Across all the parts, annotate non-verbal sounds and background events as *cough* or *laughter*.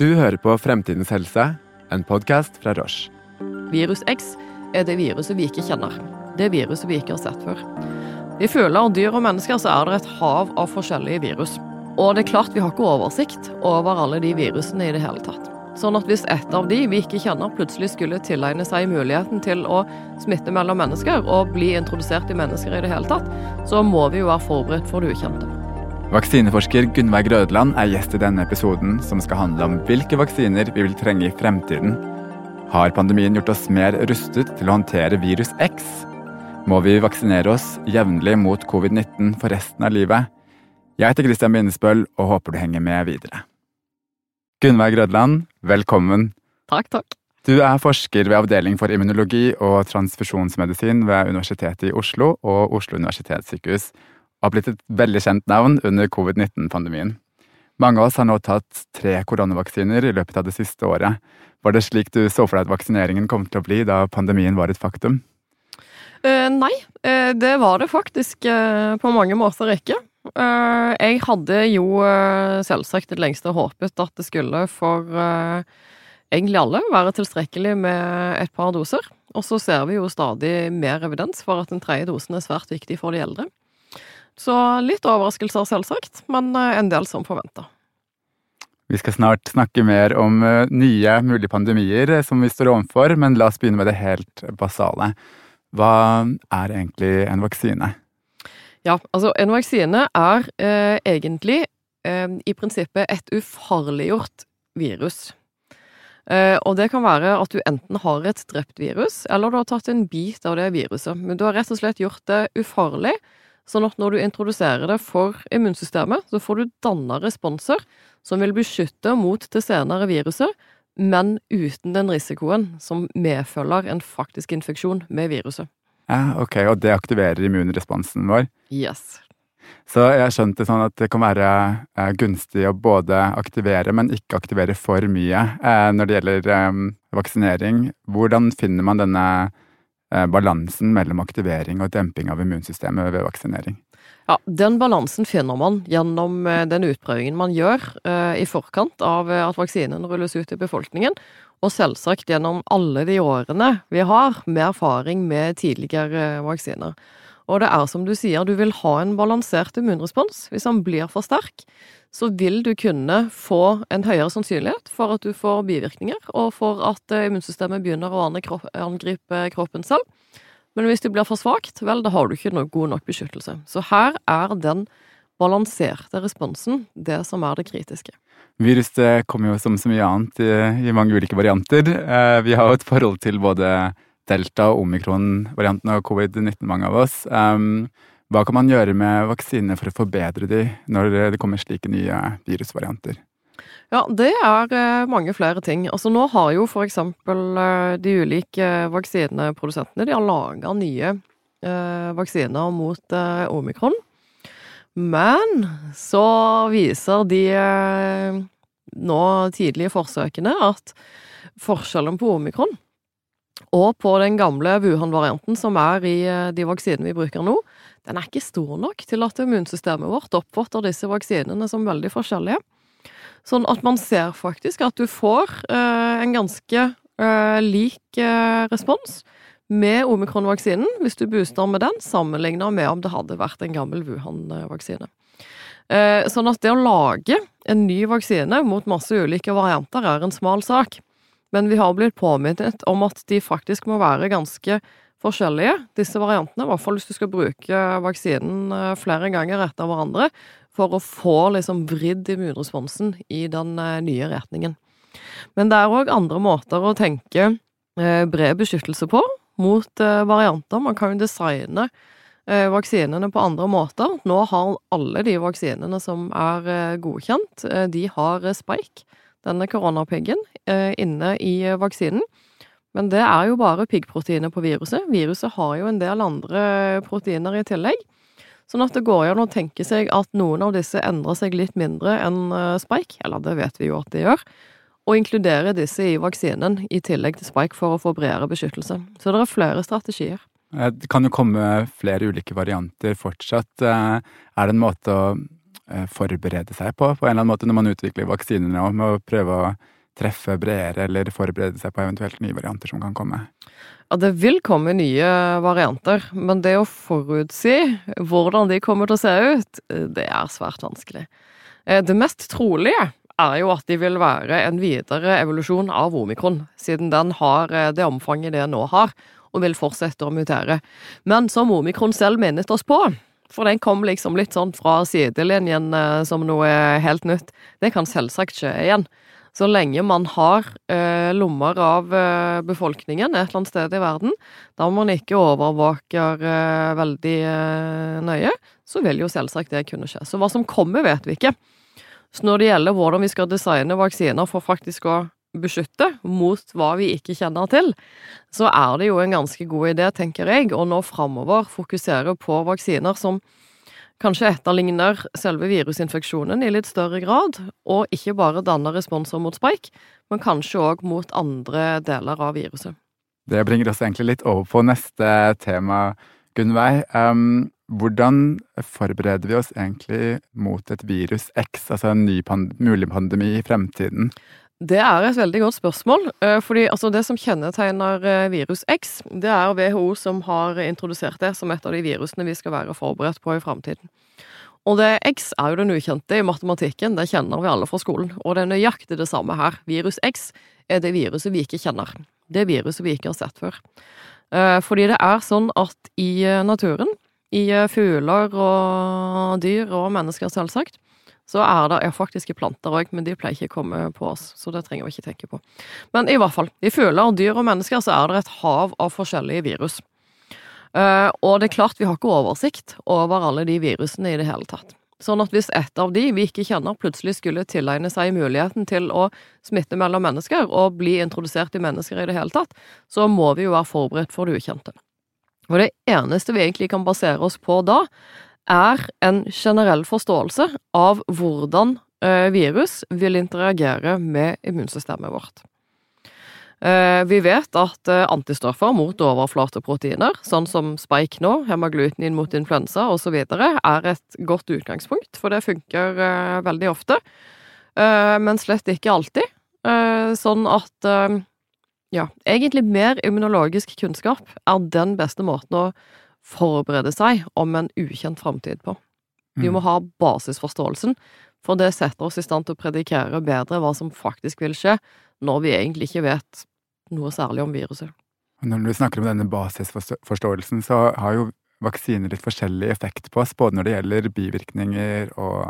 Du hører på Fremtidens helse, en podkast fra Roche. Virus X er det viruset vi ikke kjenner. Det viruset vi ikke har sett før. I fugler, dyr og mennesker så er det et hav av forskjellige virus. Og det er klart vi har ikke oversikt over alle de virusene i det hele tatt. Sånn at hvis et av de vi ikke kjenner, plutselig skulle tilegne seg muligheten til å smitte mellom mennesker og bli introdusert i mennesker i det hele tatt, så må vi jo være forberedt for det ukjente. Vaksineforsker Gunnveig Rødland er gjest i denne episoden, som skal handle om hvilke vaksiner vi vil trenge i fremtiden. Har pandemien gjort oss mer rustet til å håndtere virus X? Må vi vaksinere oss jevnlig mot covid-19 for resten av livet? Jeg heter Christian Bindesbøll og håper du henger med videre. Gunnveig Rødland, velkommen. Takk, takk. Du er forsker ved Avdeling for immunologi og transfusjonsmedisin ved Universitetet i Oslo og Oslo universitetssykehus har blitt et veldig kjent navn under covid-19-pandemien. Mange av oss har nå tatt tre koronavaksiner i løpet av det siste året. Var det slik du så for deg at vaksineringen kom til å bli da pandemien var et faktum? Uh, nei, uh, det var det faktisk uh, på mange måter ikke. jeg hadde jo selvsagt det lengste håpet at det skulle for egentlig alle være tilstrekkelig med et par doser. Og så ser vi jo stadig mer evidens for at den tredje dosen er svært viktig for de eldre. Så litt overraskelser, selvsagt, men eh, en del som forventa. Vi skal snart snakke mer om eh, nye mulige pandemier eh, som vi står overfor, men la oss begynne med det helt basale. Hva er egentlig en vaksine? Ja, altså en vaksine er eh, egentlig eh, i prinsippet et ufarliggjort virus. Eh, og det kan være at du enten har et drept virus, eller du har tatt en bit av det viruset. Men du har rett og slett gjort det ufarlig Sånn at når du introduserer det for immunsystemet, så får du danna responser som vil beskytte mot det senere viruset, men uten den risikoen som medfølger en faktisk infeksjon med viruset. Ja, ok, Og det aktiverer immunresponsen vår? Yes. Så jeg har skjønt det sånn at det kan være eh, gunstig å både aktivere, men ikke aktivere for mye eh, når det gjelder eh, vaksinering. Hvordan finner man denne balansen mellom aktivering og demping av immunsystemet ved vaksinering? Ja, Den balansen finner man gjennom eh, den utprøvingen man gjør eh, i forkant av at vaksinen rulles ut i befolkningen, og selvsagt gjennom alle de årene vi har med erfaring med tidligere vaksiner. Og det er som du sier, du vil ha en balansert immunrespons. Hvis han blir for sterk, så vil du kunne få en høyere sannsynlighet for at du får bivirkninger, og for at eh, immunsystemet begynner å angripe kroppen selv. Men hvis det blir for svakt, vel, da har du ikke noe god nok beskyttelse. Så her er den balanserte responsen det som er det kritiske. Viruset kommer jo som så mye annet i, i mange ulike varianter. Eh, vi har jo et forhold til både delta- og omikron-varianten av covid-19, mange av oss. Um, hva kan man gjøre med vaksinene for å forbedre de når det kommer slike nye virusvarianter? Ja, det er eh, mange flere ting. Altså Nå har jo for eksempel eh, de ulike vaksineprodusentene de har laga nye eh, vaksiner mot omikron. Men så viser de nå tidlige forsøkene at forskjellen på omikron og på den gamle Wuhan-varianten som er i eh, de vaksinene vi bruker nå, den er ikke stor nok til at immunsystemet vårt oppfatter disse vaksinene som veldig forskjellige. Sånn at man ser faktisk at du får eh, en ganske eh, lik eh, respons med omikron-vaksinen hvis du booster med den, sammenlignet med om det hadde vært en gammel Wuhan-vaksine. Eh, sånn at det å lage en ny vaksine mot masse ulike varianter er en smal sak. Men vi har blitt påminnet om at de faktisk må være ganske forskjellige, disse variantene. I hvert fall hvis du skal bruke vaksinen eh, flere ganger etter hverandre for å få liksom vridd immunresponsen i den eh, nye retningen. Men det er òg andre måter å tenke eh, bred beskyttelse på mot varianter. Man kan jo designe vaksinene på andre måter. Nå har alle de vaksinene som er godkjent, de har spike, denne koronapiggen, inne i vaksinen. Men det er jo bare piggproteinet på viruset. Viruset har jo en del andre proteiner i tillegg. Sånn at det går an å tenke seg at noen av disse endrer seg litt mindre enn eh, spike, eller det vet vi jo at de gjør, og inkludere disse i vaksinen i tillegg til spike for å få bredere beskyttelse. Så det er flere strategier. Det kan jo komme flere ulike varianter fortsatt. Eh, er det en måte å eh, forberede seg på, på en eller annen måte, når man utvikler vaksiner nå, med å prøve å treffe bredere eller forberede seg på eventuelt nye varianter som kan komme? Ja, det vil komme nye varianter, men det å forutsi hvordan de kommer til å se ut, det er svært vanskelig. Eh, det mest trolige er jo at de vil være en videre evolusjon av omikron, siden den har eh, det omfanget det nå har, og vil fortsette å mutere. Men som omikron selv minnet oss på, for den kom liksom litt sånn fra sidelinjen eh, som noe helt nytt, det kan selvsagt skje igjen. Så lenge man har eh, lommer av eh, befolkningen et eller annet sted i verden, da man ikke overvåker eh, veldig eh, nøye, så vil jo selvsagt det kunne skje. Så hva som kommer, vet vi ikke. Så når det gjelder hvordan vi skal designe vaksiner for faktisk å beskytte mot hva vi ikke kjenner til, så er det jo en ganske god idé, tenker jeg, å nå framover fokusere på vaksiner som kanskje etterligner selve virusinfeksjonen i litt større grad, og ikke bare danner responser mot spike, men kanskje òg mot andre deler av viruset. Det bringer oss egentlig litt over på neste tema, Gunnveig. Um, hvordan forbereder vi oss egentlig mot et virus X, altså en ny pand mulig pandemi i fremtiden? Det er et veldig godt spørsmål. Eh, fordi altså, Det som kjennetegner eh, virus X, det er WHO som har introdusert det som et av de virusene vi skal være forberedt på i framtiden. Og det X er jo den ukjente i matematikken, det kjenner vi alle fra skolen. Og det er nøyaktig det samme her. Virus X er det viruset vi ikke kjenner. Det viruset vi ikke har sett før. Eh, fordi det er sånn at i naturen, i fugler og dyr og mennesker selvsagt, så er det er faktisk planter òg, men de pleier ikke å komme på oss, så det trenger vi ikke tenke på. Men i hvert fall, i fugler, dyr og mennesker så er det et hav av forskjellige virus. Uh, og det er klart vi har ikke oversikt over alle de virusene i det hele tatt. Sånn at hvis et av de vi ikke kjenner, plutselig skulle tilegne seg muligheten til å smitte mellom mennesker og bli introdusert i mennesker i det hele tatt, så må vi jo være forberedt for det ukjente. Og det eneste vi egentlig kan basere oss på da, er en generell forståelse av hvordan eh, virus vil interagere med immunsystemet vårt. Eh, vi vet at eh, antistoffer mot overflateproteiner, sånn som spike nå, hemaglutinin mot influensa osv., er et godt utgangspunkt, for det funker veldig ofte, men slett ikke alltid. Sånn at ja, egentlig mer immunologisk kunnskap er den beste måten å forberede seg om en ukjent framtid på. Vi må mm. ha basisforståelsen, for det setter oss i stand til å predikere bedre hva som faktisk vil skje, når vi egentlig ikke vet noe særlig om viruset. Når du snakker om denne basisforståelsen, så har jo vaksiner litt forskjellig effekt på oss, både når det gjelder bivirkninger og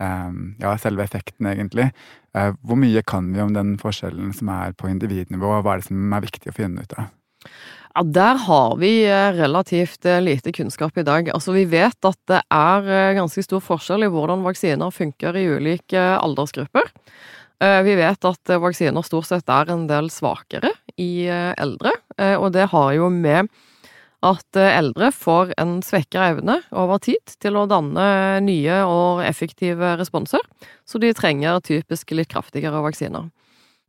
um, ja, selve effekten, egentlig. Uh, hvor mye kan vi om den forskjellen som er på individnivå, og hva er det som er viktig å finne ut av? Ja, Der har vi eh, relativt eh, lite kunnskap i dag. Altså, Vi vet at det er eh, ganske stor forskjell i hvordan vaksiner funker i ulike aldersgrupper. Vi vet at vaksiner stort sett er en del svakere i eldre, og det har jo med at eldre får en svekka evne over tid til å danne nye og effektive responser, så de trenger typisk litt kraftigere vaksiner.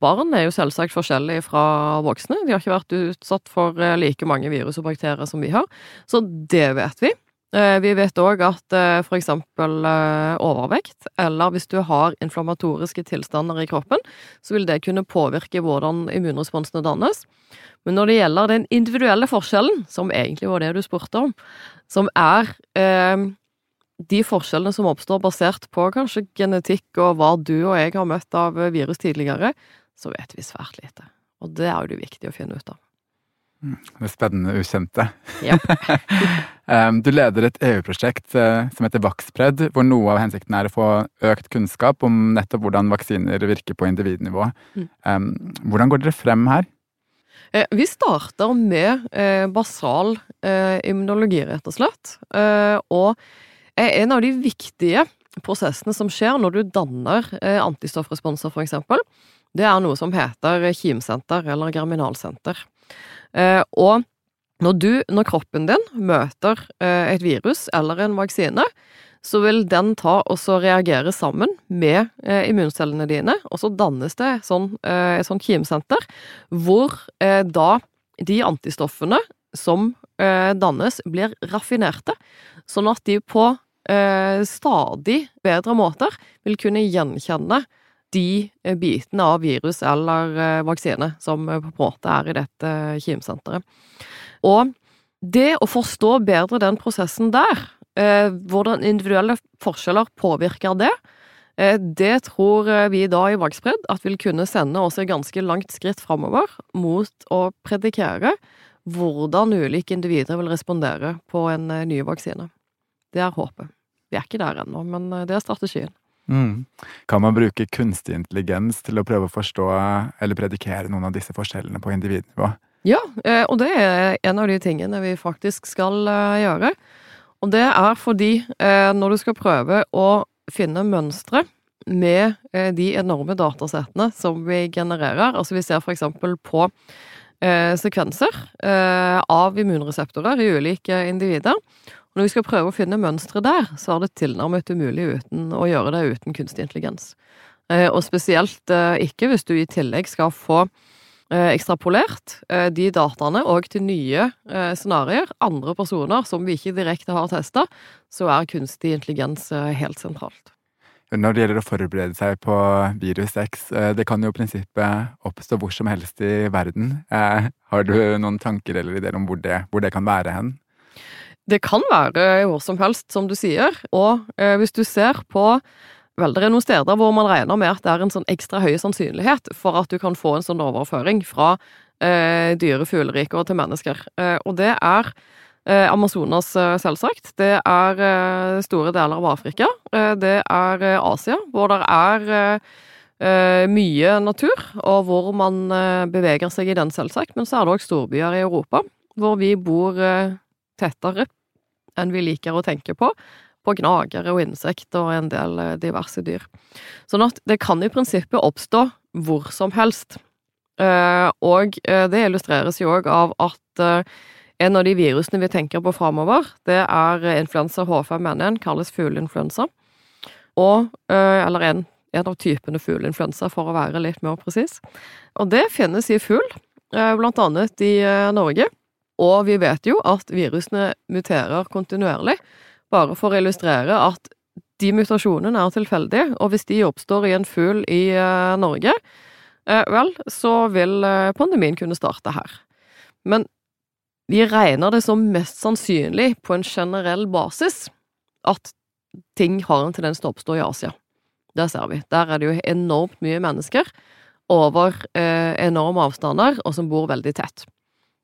Barn er jo selvsagt forskjellige fra voksne. De har ikke vært utsatt for eh, like mange virus og bakterier som vi har, så det vet vi. Eh, vi vet òg at f.eks. for eksempel overvekt, eller hvis du har inflammatoriske tilstander i kroppen, så vil det kunne påvirke hvordan immunresponsene dannes. Men når det gjelder den individuelle forskjellen, som egentlig var det du spurte om, som er eh, de forskjellene som oppstår basert på kanskje genetikk og hva du og jeg har møtt av virus tidligere, så vet vi svært lite. Og det er jo det viktig å finne ut av. Mm, det spennende ukjente. Yep. *laughs* du leder et EU-prosjekt eh, som heter Vaxpred, hvor noe av hensikten er å få økt kunnskap om nettopp hvordan vaksiner virker på individnivå. Mm. Hvordan går dere frem her? Eh, vi starter med eh, basal immunologi, rett og slett. Og en av de viktige prosessene som skjer når du danner antistoffresponser, for eksempel, det er noe som heter kimsenter eller germinalsenter. Eh, og når du, når kroppen din møter eh, et virus eller en vaksine, så vil den ta og så reagere sammen med eh, immuncellene dine, og så dannes det sånn, et sånt kimsenter, hvor da de antistoffene som dannes, blir raffinerte, sånn at de på stadig bedre måter vil kunne gjenkjenne de bitene av virus eller vaksine som på en måte er i dette kimsenteret. Og det å forstå bedre den prosessen der, hvordan individuelle forskjeller påvirker det, Eh, det tror eh, vi da i Vagspredd at vil kunne sende oss et ganske langt skritt framover mot å predikere hvordan ulike individer vil respondere på en eh, ny vaksine. Det er håpet. Vi er ikke der ennå, men det er strategien. Mm. Kan man bruke kunstig intelligens til å prøve å forstå eller predikere noen av disse forskjellene på individnivå? Ja, og det er en av de tingene vi faktisk skal gjøre. Og det er fordi når du skal prøve å finne mønstre med eh, de enorme datasettene som vi genererer. Altså vi ser eksempel på eh, sekvenser eh, av immunreseptorer i ulike individer. Og når vi skal prøve å finne mønstre der, så er det tilnærmet umulig uten å gjøre det uten kunstig intelligens. Eh, og spesielt eh, ikke hvis du i tillegg skal få eh, ekstrapolert de dataene og til nye scenarioer, andre personer som vi ikke direkte har testa, så er kunstig intelligens helt sentralt når det gjelder å forberede seg på virus X. Det kan jo i prinsippet oppstå hvor som helst i verden. Har du noen tanker eller ideer om hvor det, hvor det kan være hen? Det kan være hvor som helst, som du sier. Og eh, hvis du ser på Vel, det er noen steder hvor man regner med at det er en sånn ekstra høy sannsynlighet for at du kan få en sånn overføring fra eh, dyre fugleriker til mennesker. Eh, og det er Eh, Amazonas, eh, selvsagt. Det er eh, store deler av Afrika. det er Asia, hvor det er mye natur, og hvor man beveger seg i den, selvsagt. Men så er det òg storbyer i Europa, hvor vi bor tettere enn vi liker å tenke på. På gnagere og insekter og en del diverse dyr. Sånn at det kan i prinsippet oppstå hvor som helst. Og det illustreres jo òg av at en av de virusene vi tenker på framover, det er influensa H5N1, kalles fugleinfluensa. Og eh, Eller en, en av typene fugleinfluensa, for å være litt mer presis. Og det finnes i fugl, eh, blant annet i eh, Norge. Og vi vet jo at virusene muterer kontinuerlig, bare for å illustrere at de mutasjonene er tilfeldige, og hvis de oppstår i en fugl i Norge, vel, så vil pandemien kunne starte her. Men vi regner det som mest sannsynlig på en generell basis at ting har en tendens til å oppstå i Asia. Det ser vi. Der er det jo enormt mye mennesker over enorme avstander, og som bor veldig tett.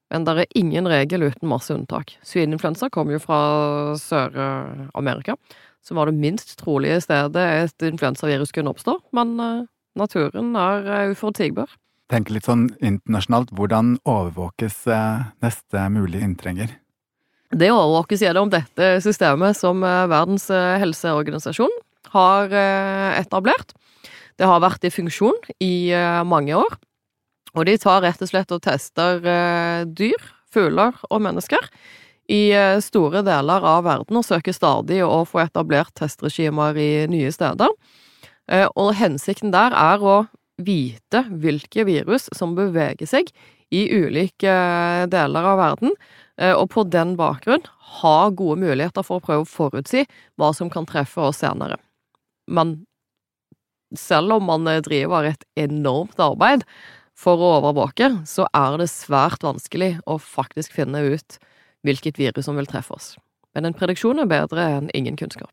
Men det er ingen regel uten masse unntak. Svineinfluensa kommer jo fra Sør-Amerika, som var det minst trolige stedet et influensavirus kunne oppstå, men eh, naturen er eh, uforutsigbar Tenk litt sånn internasjonalt, hvordan overvåkes eh, neste mulige inntrenger? Det overvåkes gjennom dette systemet som Verdens helseorganisasjon har etablert. Det har vært i funksjon i mange år, og de tar rett og slett og tester dyr, fugler og mennesker i store deler av verden og søker stadig å få etablert testregimer i nye steder. Og hensikten der er å vite hvilke virus som beveger seg i ulike eh, deler av verden, eh, og på den bakgrunn ha gode muligheter for å prøve å forutsi hva som kan treffe oss senere. Men selv om man eh, driver et enormt arbeid for å overvåke, så er det svært vanskelig å faktisk finne ut hvilket virus som vil treffe oss. Men en prediksjon er bedre enn ingen kunnskap.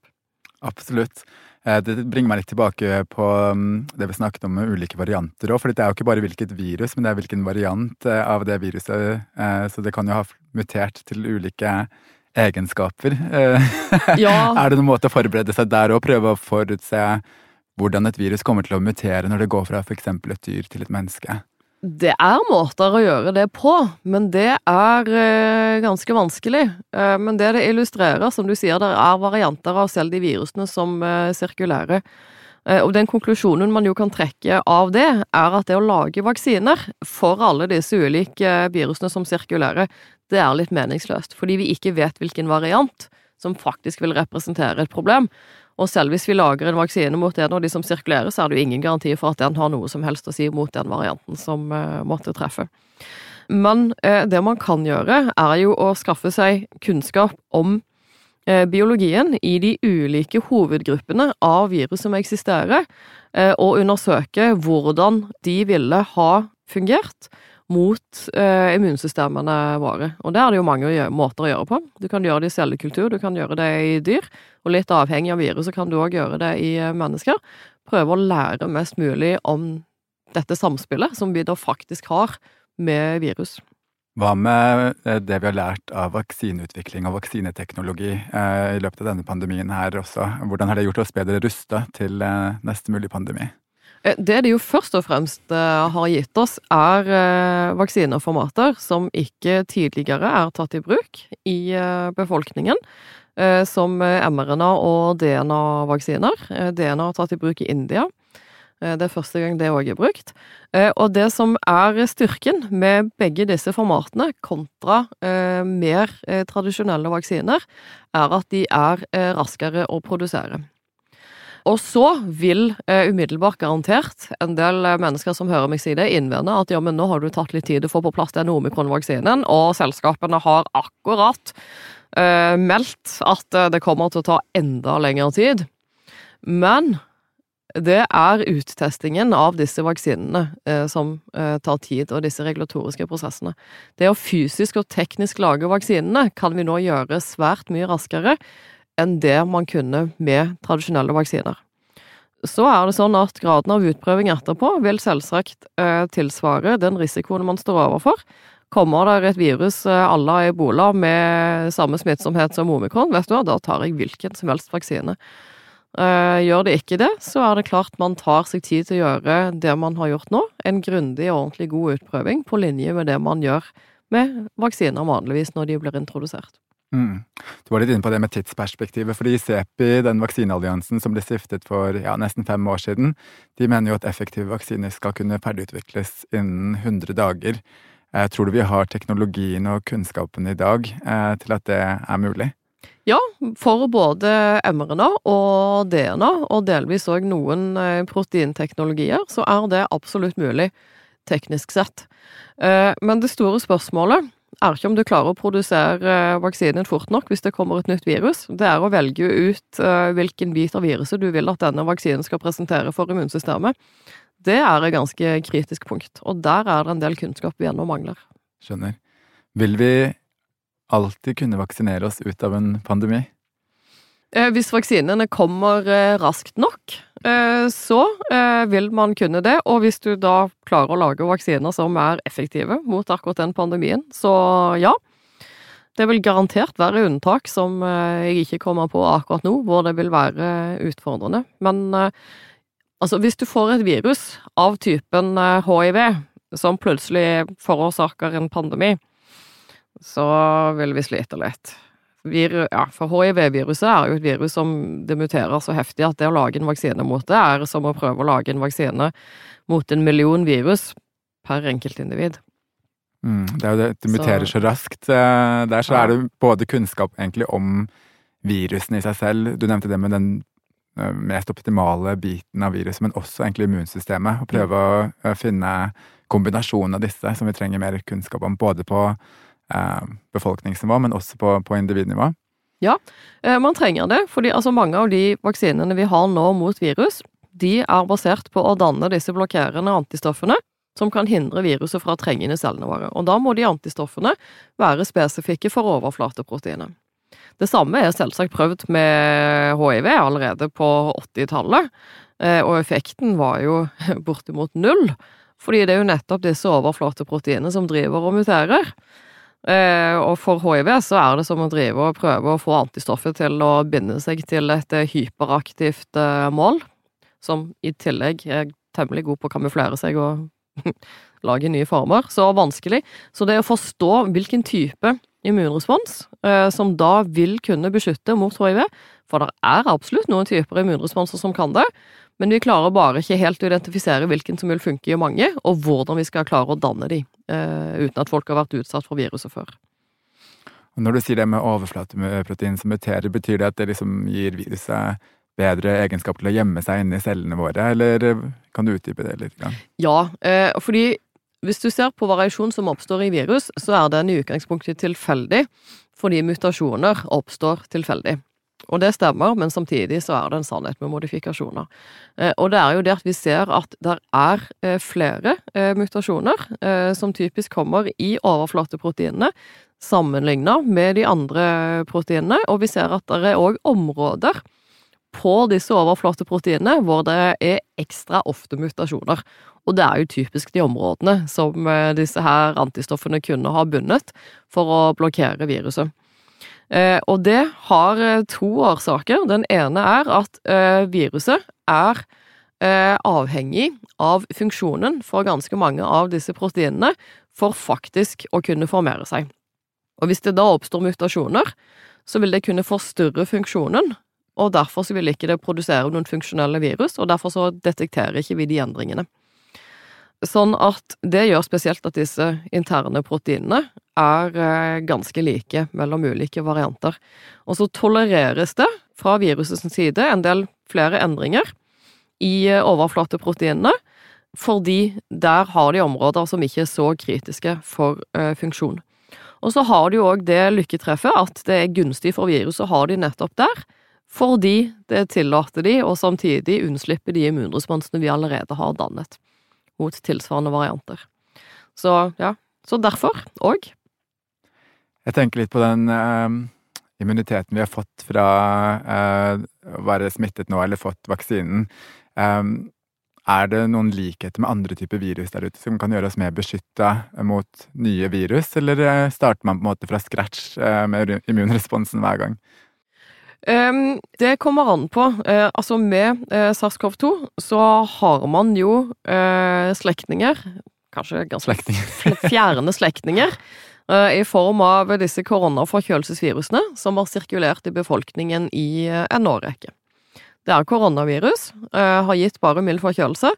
Absolutt. Eh, det bringer meg litt tilbake på mm, det vi snakket om med ulike varianter òg. For det er jo ikke bare hvilket virus, men det er hvilken variant eh, av det viruset. Eh, så det kan jo ha mutert til ulike egenskaper. Ja. *laughs* er det noen måte å forberede seg der og prøve å forutse hvordan et virus kommer til å mutere når det går fra f.eks. et dyr til et menneske? Det er måter å gjøre det på, men det er eh, ganske vanskelig. Eh, men det det illustrerer, som du sier, det er varianter av selv de virusene som eh, sirkulerer. Eh, og den konklusjonen man jo kan trekke av det, er at det å lage vaksiner for alle disse ulike virusene som sirkulerer, det er litt meningsløst. Fordi vi ikke vet hvilken variant som faktisk vil representere et problem. Og selv hvis vi lager en vaksine mot en av de som sirkulerer, så er det jo ingen garanti for at den har noe som helst å si mot den varianten som uh, måtte treffe. Men uh, det man kan gjøre, er jo å skaffe seg kunnskap om biologien i de ulike hovedgruppene av virus som eksisterer, og undersøke hvordan de ville ha fungert mot eh, immunsystemene våre. Og det er det jo mange måter å gjøre på. Du kan gjøre det i cellekultur, du kan gjøre det i dyr, og litt avhengig av viruset kan du òg gjøre det i eh, mennesker. Prøve å lære mest mulig om dette samspillet som vi da faktisk har med virus. Hva med eh, det vi har lært av vaksineutvikling og vaksineteknologi eh, i løpet av denne pandemien her også? Hvordan har det gjort oss bedre rusta til neste mulig pandemi? Eh, det de jo først og fremst eh, har gitt oss, er eh, vaksineformater som ikke tidligere er tatt i bruk i befolkningen. Som mRNA og DNA-vaksiner. DNA er tatt i bruk i India. Det er første gang det òg er brukt. Og det som er styrken med begge disse formatene kontra mer tradisjonelle vaksiner, er at de er raskere å produsere. Og så vil eh, umiddelbart garantert en del eh, mennesker som hører meg si det, innvende at ja, men nå har du tatt litt tid å få på plass den omikron-vaksinen, og selskapene har akkurat eh, meldt at det kommer til å ta enda lengre tid. Men det er uttestingen av disse vaksinene eh, som eh, tar tid, og disse regulatoriske prosessene. Det å fysisk og teknisk lage vaksinene kan vi nå gjøre svært mye raskere enn det man kunne med tradisjonelle vaksiner. Så er det sånn at graden av utprøving etterpå vil selvsagt eh, tilsvare den risikoen man står overfor. Kommer det et virus eh, à la ebola med samme smittsomhet som omikron, vet du hva, da tar jeg hvilken som helst vaksine. Eh, gjør det ikke det, så er det klart man tar seg tid til å gjøre det man har gjort nå. En grundig og ordentlig god utprøving på linje med det man gjør med vaksiner vanligvis når de blir introdusert. Mm. Du var litt inne på det med tidsperspektivet. fordi CEPI, den vaksinealliansen som ble stiftet for ja, nesten fem år siden, de mener jo at effektive vaksiner skal kunne ferdigutvikles innen 100 dager. Eh, tror du vi har teknologien og kunnskapen i dag eh, til at det er mulig? Ja, for både mRNA og DNA, og delvis òg noen eh, proteinteknologier, så er det absolutt mulig teknisk sett. Eh, men det store spørsmålet er ikke om du klarer å produsere eh, vaksinen fort nok hvis det kommer et nytt virus. Det er å velge ut eh, hvilken bit av viruset du vil at denne vaksinen skal presentere for immunsystemet. Det er et ganske kritisk punkt, og der er det en del kunnskap vi ennå mangler. Skjønner. Vil vi alltid kunne vaksinere oss ut av en pandemi? Eh, hvis vaksinene kommer raskt nok, Eh, så eh, vil man kunne det. Og hvis du da klarer å lage vaksiner som er effektive mot akkurat den pandemien, så ja. Det vil garantert være unntak som eh, jeg ikke kommer på akkurat nå, hvor det vil være utfordrende. Men altså, hvis du får et virus av typen hiv som plutselig forårsaker en pandemi, så vil vi slite litt ja, for hiv-viruset er jo et virus som det muterer så heftig at det å lage en vaksine mot det, er som å prøve å lage en vaksine mot en million virus per enkeltindivid. Mm, det er jo det, det muterer så, så raskt. Eh, der så ja. er det både kunnskap egentlig om virusene i seg selv, du nevnte det med den eh, mest optimale biten av viruset, men også egentlig immunsystemet. Å prøve å finne kombinasjonen av disse som vi trenger mer kunnskap om, både på eh, befolkningsnivå, men også på, på individnivå? Ja, eh, man trenger det. fordi altså, mange av de vaksinene vi har nå mot virus, de er basert på å danne disse blokkerende antistoffene som kan hindre viruset fra å trenge inn i cellene våre. Og da må de antistoffene være spesifikke for overflateproteinet. Det samme er selvsagt prøvd med hiv allerede på 80-tallet, eh, og effekten var jo *laughs* bortimot null. Fordi det er jo nettopp disse overflateproteinene som driver og muterer. Eh, og for hiv så er det som å drive og prøve å få antistoffet til å binde seg til et eh, hyperaktivt eh, mål, som i tillegg er temmelig god på å kamuflere seg og *laughs* lage nye former. Så vanskelig. Så det å forstå hvilken type immunrespons som da vil kunne beskytte mot hiv, for det er absolutt noen typer immunresponser som kan det, men vi klarer bare ikke helt å identifisere hvilken som vil funke i mange, og hvordan vi skal klare å danne de, uten at folk har vært utsatt for viruset før. Og når du sier det med overflateprotein som muterer, betyr det at det liksom gir viruset bedre egenskap til å gjemme seg inni cellene våre, eller kan du utdype det litt? Ja, uh, fordi hvis du ser på variasjon som oppstår i virus, så er den i utgangspunktet tilfeldig. fordi mutasjoner oppstår tilfeldig. Og det stemmer, men samtidig så er det en sannhet med modifikasjoner. Eh, og det er jo det at vi ser at det er eh, flere eh, mutasjoner som typisk kommer i overflateproteinene, sammenligna med de andre proteinene, og vi ser at det er òg områder på disse overflateproteinene hvor det er ekstra ofte mutasjoner. Og det er jo typisk de områdene som disse her antistoffene kunne ha bundet for å blokkere viruset. Eh, og det har eh, to årsaker. Den ene er at eh, viruset er avhengig av funksjonen for ganske mange av disse proteinene for faktisk å kunne formere seg. Og hvis det da oppstår mutasjoner, så vil det kunne forstyrre funksjonen, og derfor så vil ikke det produsere noen funksjonelle virus, og derfor så detekterer ikke vi de endringene. Sånn at det gjør spesielt at disse interne proteinene er eh, ganske like mellom ulike varianter. Og så tolereres det fra virusets side en del flere endringer i eh, overflateproteinene, fordi der har de områder som ikke er så kritiske for uh, funksjon. Og så har de jo òg det lykketreffet at det er gunstig for viruset å ha de nettopp der, fordi det tillater de og samtidig unnslipper de immunresponsene vi allerede har dannet mot tilsvarende varianter. Så ja, så derfor òg. Jeg tenker litt på den uh, immuniteten vi har fått fra uh, å være smittet nå eller fått vaksinen. Um, er det noen likheter med andre typer virus der ute som kan gjøre oss mer beskytta mot nye virus, eller starter man på en måte fra scratch med immunresponsen hver gang? Um, det kommer an på. Uh, altså, med uh, SARS-CoV-2 så har man jo uh, slektninger, kanskje ganske slektninger. fjerne slektninger, *laughs* i form av disse koronaforkjølelsesvirusene som har sirkulert i befolkningen i en årrekke. Det er koronavirus, har gitt bare mild forkjølelse,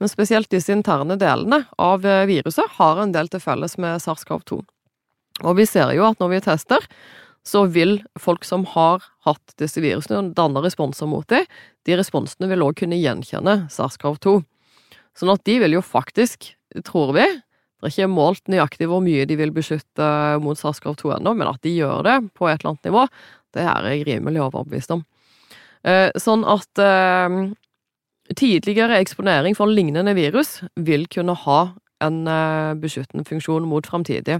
men spesielt disse interne delene av viruset har en del til felles med SARS-CoV-2. Og vi ser jo at når vi tester, så vil folk som har hatt disse virusene, danne responser mot dem. De responsene vil òg kunne gjenkjenne SARS-CoV-2. Sånn at de vil jo faktisk, tror vi Det er ikke målt nøyaktig hvor mye de vil beskytte mot SARS-CoV-2 ennå, men at de gjør det på et eller annet nivå, det er jeg rimelig overbevist om. Eh, sånn at eh, tidligere eksponering for lignende virus vil kunne ha en eh, beskyttende funksjon mot framtidig.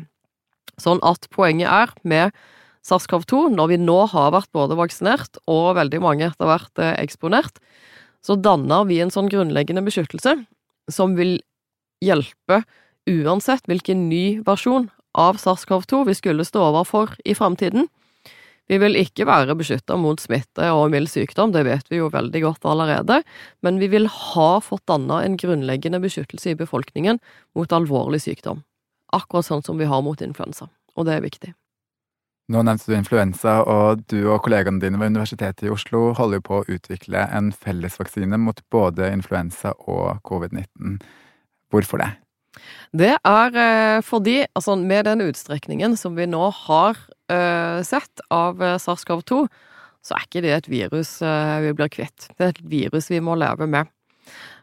Sånn at poenget er med SARS-CoV-2, når vi nå har vært både vaksinert og veldig mange etter hvert eksponert, så danner vi en sånn grunnleggende beskyttelse som vil hjelpe uansett hvilken ny versjon av SARS-CoV-2 vi skulle stå overfor i framtiden. Vi vil ikke være beskytta mot smitte og mild sykdom, det vet vi jo veldig godt allerede, men vi vil ha fått danna en grunnleggende beskyttelse i befolkningen mot alvorlig sykdom. Akkurat sånn som vi har mot influensa, og det er viktig. Nå nevnte du influensa, og du og kollegaene dine ved Universitetet i Oslo holder på å utvikle en fellesvaksine mot både influensa og covid-19. Hvorfor det? Det er eh, fordi, altså med den utstrekningen som vi nå har uh, sett av eh, SARS-CoV-2, så er ikke det et virus vi blir kvitt. Det er et virus vi må leve med.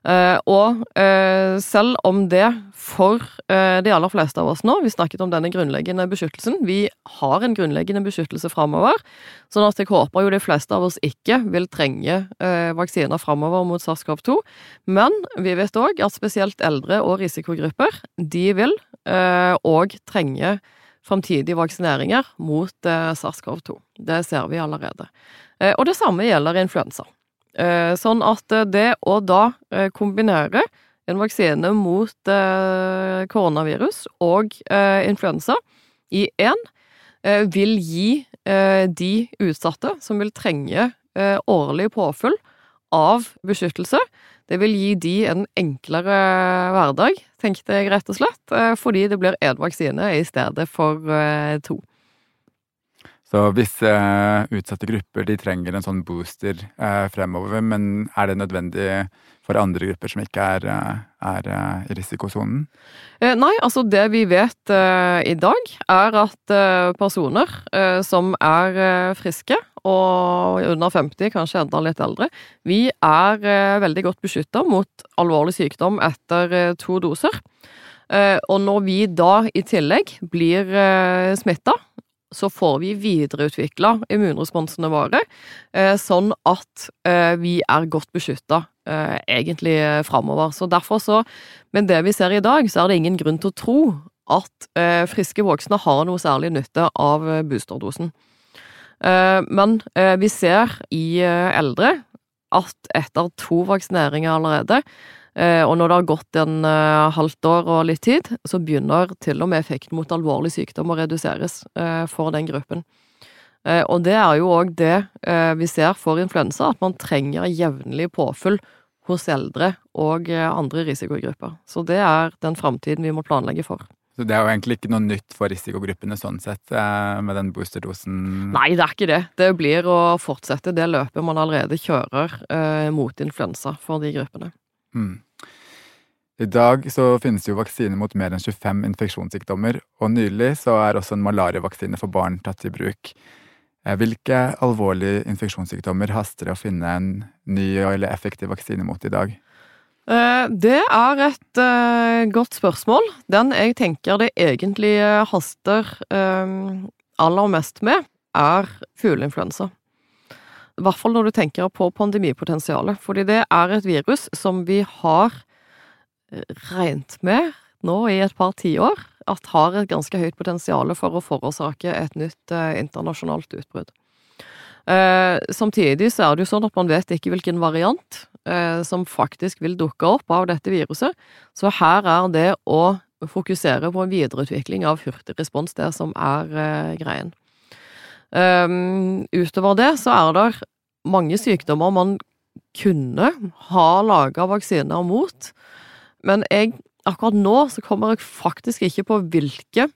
Uh, og uh, selv om det for uh, de aller fleste av oss nå Vi snakket om denne grunnleggende beskyttelsen. Vi har en grunnleggende beskyttelse framover. Sånn at jeg håper jo de fleste av oss ikke vil trenge vaksiner framover mot SARS-CoV-2. Men vi vet òg at spesielt eldre og risikogrupper, de vil òg trenge framtidige vaksineringer mot SARS-CoV-2. Det ser vi allerede. Og det samme gjelder influensa. Eh, sånn at eh, det å da eh, kombinere en vaksine mot koronavirus og influensa i én vil gi de utsatte som vil trenge årlig påfyll av beskyttelse, det vil gi de en enklere hverdag, tenkte jeg rett og slett, fordi det blir én vaksine i stedet for to. Så visse uh, utsatte grupper de trenger en sånn booster uh, fremover, men er det nødvendig for andre grupper som ikke er, uh, er i risikosonen? nei, altså det vi vet i dag, er at personer som er friske og under 50, kanskje enda litt eldre, vi er veldig godt beskytta mot alvorlig sykdom etter to doser. og når vi da i tillegg blir smitta så får vi videreutvikla immunresponsene våre, eh, sånn at eh, vi er godt beskytta eh, egentlig framover. Så derfor så, med det vi ser i dag, så er det ingen grunn til å tro at friske voksne har noe særlig nytte av boosterdosen. Men vi ser i eldre at etter to vaksineringer allerede, og når det har gått en uh, halvt år og litt tid, så begynner til og med effekten mot alvorlig sykdom å reduseres uh, for den gruppen. Og det er jo òg det vi ser for influensa, at man trenger jevnlig påfyll hos eldre og andre risikogrupper. Så det er den framtiden vi må planlegge for. Så det er jo egentlig ikke noe nytt for risikogruppene sånn sett, med den boosterdosen? Nei, det er ikke det. Det blir å fortsette det løpet man allerede kjører mot influensa for de gruppene. Mm. I dag så finnes jo vaksiner mot mer enn 25 infeksjonssykdommer, og nylig så er også en malariavaksine for barn tatt i bruk. Eh, hvilke alvorlige infeksjonssykdommer haster det å finne en ny eller effektiv vaksine mot i dag? Eh, det er et uh, godt spørsmål. Den jeg tenker det egentlig haster aller mest med, er fugleinfluensa. I hvert fall når du tenker på pandemipotensialet. Fordi det er et virus som vi har eh, regnet med nå i et par tiår at har et ganske høyt potensial for å forårsake et nytt eh, internasjonalt utbrudd. Eh, samtidig så er det jo sånn at man vet ikke hvilken variant eh, som faktisk vil dukke opp av dette viruset, så her er det å fokusere på en videreutvikling av hurtig respons det som er eh, greien. Um, utover det så er det mange sykdommer man kunne ha laga vaksiner mot, men jeg, akkurat nå så kommer jeg faktisk ikke på hvilke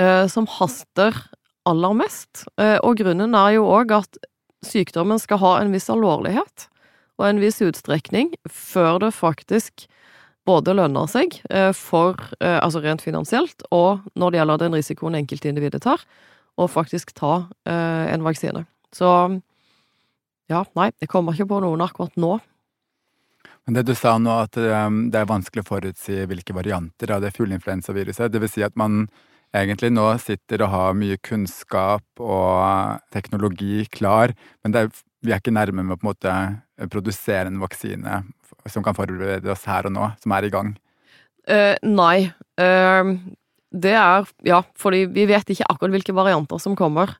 uh, som haster aller mest. Uh, og grunnen er jo òg at sykdommen skal ha en viss alvorlighet og en viss utstrekning før det faktisk både lønner seg uh, for, altså rent finansielt, og når det gjelder den risikoen enkeltindividet tar, å faktisk ta eh, en vaksine. Så ja, nei, jeg kommer ikke på noen akkurat nå. Men det du sa nå, at um, det er vanskelig å forutsi hvilke varianter av det fugleinfluensaviruset, det vil si at man egentlig nå sitter og har mye kunnskap og teknologi klar, men er, vi er ikke nærme med å på en måte produsere en vaksine som kan forberede oss her og nå, som er i gang? Uh, nei. Uh, det er Ja, fordi vi vet ikke akkurat hvilke varianter som kommer.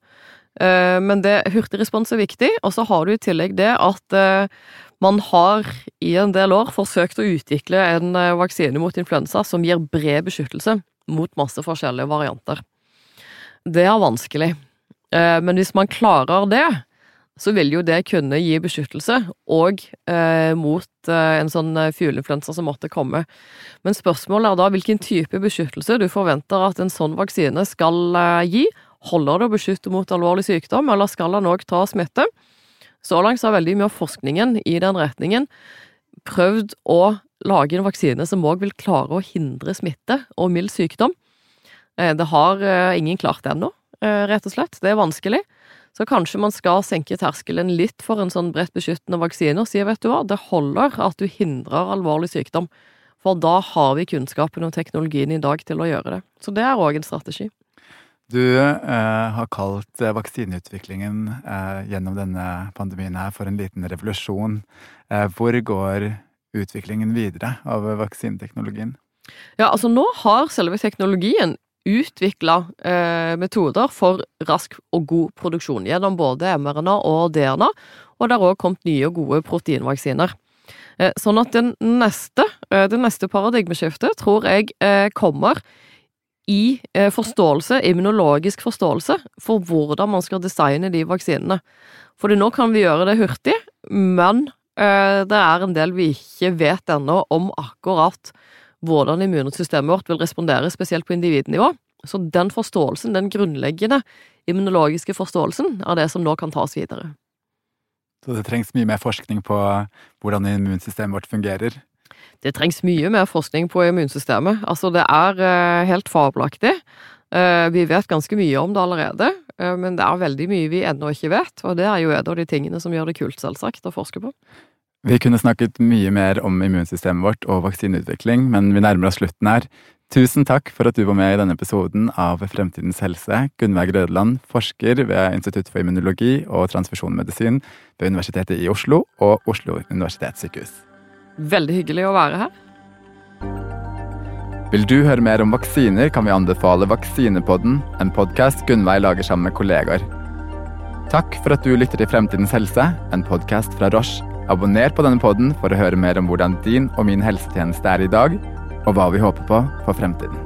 Uh, men det hurtigrespons er viktig, og så har du i tillegg det at uh, man har i en del år forsøkt å utvikle en uh, vaksine mot influensa som gir bred beskyttelse mot masse forskjellige varianter. Det er vanskelig, men hvis man klarer det, så vil jo det kunne gi beskyttelse, og eh, mot eh, en sånn eh, fugleinfluensa som måtte komme. Men spørsmålet er da hvilken type beskyttelse du forventer at en sånn vaksine skal eh, gi. Holder det å beskytte mot alvorlig sykdom, eller skal den òg ta smitte? Så langt har veldig mye av forskningen i den retningen prøvd å lage en vaksine som òg vil klare å hindre smitte og mild sykdom. Eh, det har eh, ingen klart ennå, rett og slett. Det er vanskelig. Så kanskje man skal senke terskelen litt for en sånn bredt beskyttende vaksine og si vet du hva, det holder at du hindrer alvorlig sykdom, for da har vi kunnskapen og teknologien i dag til å gjøre det. Så det er òg en strategi. Du eh, har kalt eh, vaksineutviklingen eh, gjennom denne pandemien her for en liten revolusjon. Eh, hvor går utviklingen videre av vaksineteknologien? Ja, altså nå har selve teknologien utvikla eh, metoder for rask og god produksjon gjennom både mRNA og DNA, og det har òg kommet nye og gode proteinvaksiner. Eh, sånn at den neste, eh, det neste paradigmeskiftet tror jeg eh, kommer i eh, forståelse, immunologisk forståelse, for hvordan man skal designe de vaksinene. Fordi nå kan vi gjøre det hurtig, men eh, det er en del vi ikke vet ennå om akkurat hvordan immunsystemet vårt vil respondere, spesielt på individnivå. Så den forståelsen, den grunnleggende immunologiske forståelsen, er det som nå kan tas videre. Så det trengs mye mer forskning på hvordan immunsystemet vårt fungerer? Det trengs mye mer forskning på immunsystemet. Altså, det er uh, helt fabelaktig. Uh, vi vet ganske mye om det allerede, uh, men det er veldig mye vi ennå ikke vet, og det er jo en av de tingene som gjør det kult, selvsagt, å forske på. Vi kunne snakket mye mer om immunsystemet vårt og vaksineutvikling, men vi nærmer oss slutten her. Tusen takk for at du var med i denne episoden av Fremtidens helse. Gunnveig Rødeland, forsker ved Institutt for immunologi og transfusjonmedisin ved Universitetet i Oslo og Oslo universitetssykehus. Veldig hyggelig å være her. Vil du høre mer om vaksiner, kan vi anbefale Vaksinepodden, en podkast Gunnveig lager sammen med kollegaer. Takk for at du lytter til Fremtidens helse, en podkast fra Roche. Abonner på denne podden for å høre mer om hvordan din og min helsetjeneste er i dag og hva vi håper på for fremtiden.